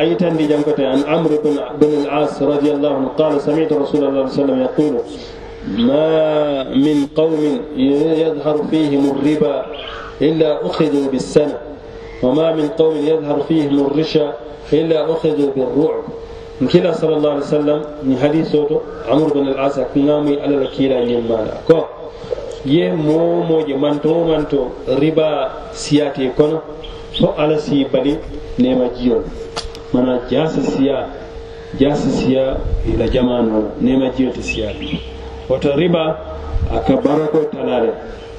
أيتن دي جنكت عن عمرو بن بن العاص رضي الله عنه. قال سمعت رسول الله صلى الله عليه وسلم يقول ما من قوم يظهر فيهم الربا إلا أخذوا بالسنة وما من قوم يظهر فيهم الرشا إلا أخذوا بالرعب. كلا صلى الله عليه وسلم من حديث صوته عمرو بن العاص كنامي على الكيلا يمانا كو ye moo mooje manto wo manto riba siyate kono fo ala si bali nema jiyol siya woto riba aka barako talale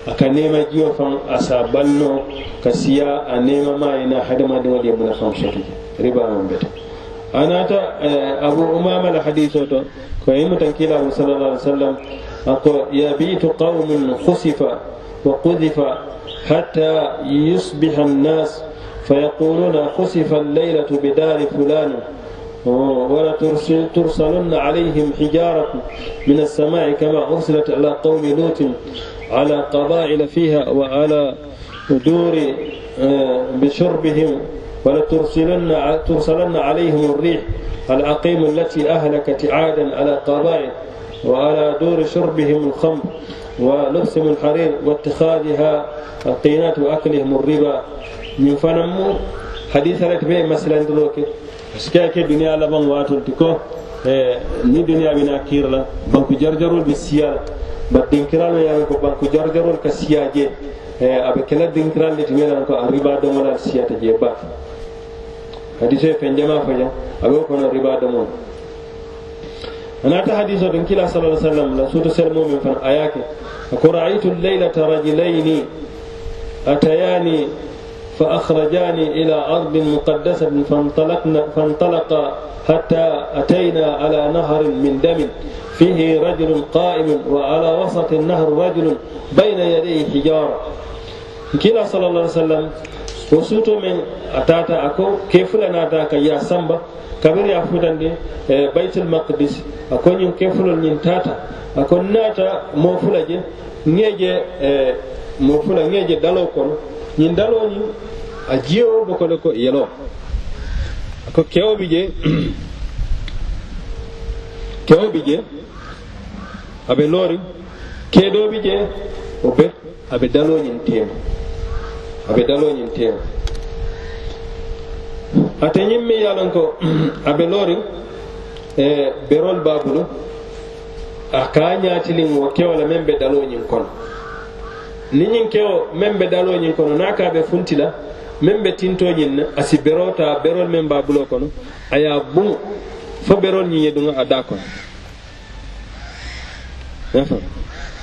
aka nema jiyo fan asa balno ka siya a nema ma ina hadama da wadi muna fan soto riba man bete anata abu umama la haditho to ko yimu tankila sallallahu alaihi wasallam ako yabitu qaumun khusifa wa qudhifa hatta yusbiha an-nas فيقولون خسف الليلة بدار فلان. ولا ترسلن عليهم حجارة من السماء كما أرسلت على قوم لوط على قبائل فيها وعلى دور بشربهم. ولا ترسلن ترسلن عليهم الريح العقيم التي أهلكت عادا على قبائل وعلى دور شربهم الخمر ولبسهم الحرير واتخاذها القينات وأكلهم الربا. yin fana mu hadisa rek be masilantiro ke sika ke duniya laban waton ti ko eh, ni duniya bina kirla. Banku jarjarol be siya. Ba dinkiralo yawe ko banku jarjarol ka siya je. Eh, abe kela dinkiral le timelan ko a riba domolal siyata je ba. Hadiso fen jama faja abe kono riba domol anata hadiso ɗin kila sala sallam la suto selmo min fan ayake. Ko ra'aytu laylata rajulayni atayani فأخرجاني إلى أرض مقدسة فانطلقنا فانطلق حتى أتينا على نهر من دم. فيه رجل قائم وعلى وسط النهر رجل بين يديه حجارة. كلا صلى الله عليه وسلم وسوتو من أتاتا أكو كيف لنا ذاك يا سامبا kabir ya futande e baitul maqdis ñin kefulol ñin tata ako naata mo fula je ŋeje e mo fula dalo kono ñin dalo ñin a jiyo bo kono ko yelo ko kewɓe je kewɓe je aɓe loori keeɗoɓe je o be aɓe daloñin tema aɓe daloñin tema ate ñimmi yalon ko aɓe loori e berol babulu. A ka wo kewla men ɓe daloñin kono ni ñiŋ kewo meŋ be daloo ñiŋ kono naŋ ka a be funti la meŋ be tintoo ñiŋ na a si beroo taa berol meŋ be a buloo kono a ye a buŋ fo berol ñiŋ ye duŋa a daa kono.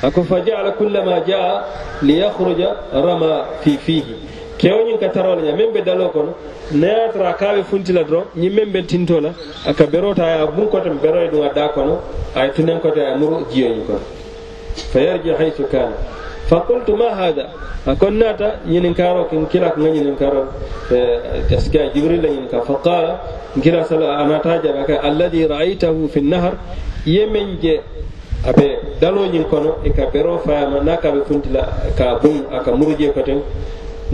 A ko fa jaala kullama jaa liyakhruja rama fi fiihi kewo ñiŋ ka taroo la ña meŋ be daloo kono naŋ ye a tara a ka a be funti la doroŋ ñiŋ meŋ be tintoo la a ka beroo taa a ye a buŋ kote beroo ye duŋa daa kono a ye tuneŋ kote a ye muru jiyo ñiŋ kono. Fa yarji haythu kana. فقلت ما هذا أكون ناتا ينكارو كن كلا كن ينكارو تسكى جبريل ينكار فقال كلا سلا أنا تاجا الذي رأيته في النهر يمن جي abe dalo ñin kono e ka bero fayama na ka be funtila ka bum aka murje ko ten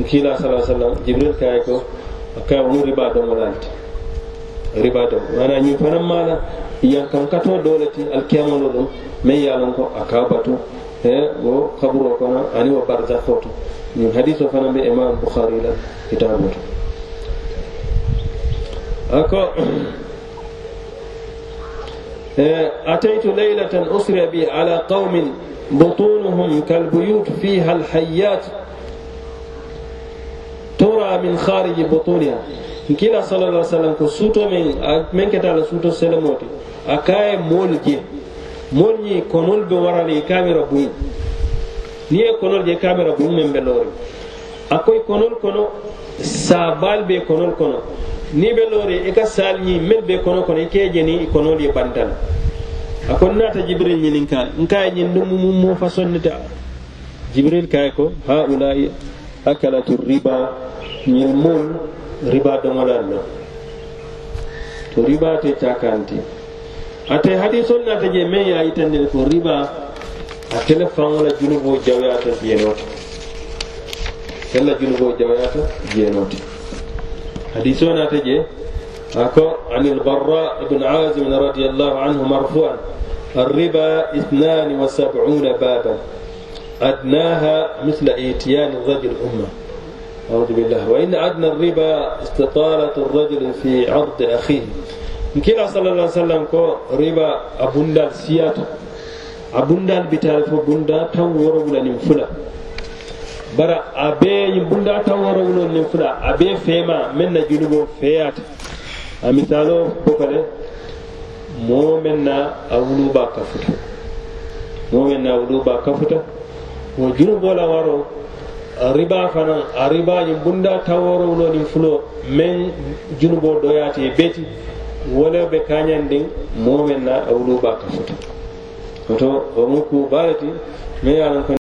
kila sallallahu alaihi wasallam jibril kay ko ka mu riba do mo lalti riba do mana ñin fanam mala yan kan kato dolati al kiyamalo dum me yalon ko aka batu he wo kaburo kono ani wo barzakho to min hadithu fana be imam bukhari la kitabu to ako أتيت ليلة أسري بي على قوم بطونهم كالبيوت فيها الحيات ترى من خارج بطونها كلا صلى الله عليه وسلم كسوتو من من كتال سوتو سلموتي أكاي مولجي moolu ñiŋ konolu be wara le i ka a be ye konolu je i ka a be rabuŋ meŋ a koyi konolu kono saabaalu be konol kono. Niŋ i be loori i ka saalu ñiŋ melu be kono kono i ka i je niŋ i konolu ye banta la a ko naata jibiril ñininkaal nka ye ñiŋ dumu mu moo fasoŋ ne ta jibiril ko haulai akalatu riba? Ñin moolu riba doŋolalu la to riba te cakanti. Ate hadisol nata je men ya yitandel ko riba a tele faŋola junubo jawyata jenote tella junubo jawyata jenote hadiso nata je أكو عن البراء بن عازم رضي الله عنه مرفوعا الربا اثنان وسبعون بابا أدناها مثل إيتيان الرجل أمه أعوذ بالله وإن أدنى الربا استطالة الرجل في عرض أخيه nkila sallallahu alaihi wasallam ko riba abundal siyato. Abundal bital fo bunda tan woro bula nin fula. Bara abe be yin bunda tan woro bula nin fula a fema men na junubo feyata. Amitalo misalo kokale moo men na a wuluba kafuta moo men na a wuluba kafuta wo junubo la waro riba fana a riba yin bunda tan woro bula nin fulo men junubo doyate beti. wala be kañandin momen na e a wuluba ka foto woto wo mu ku balati me ye a lon ko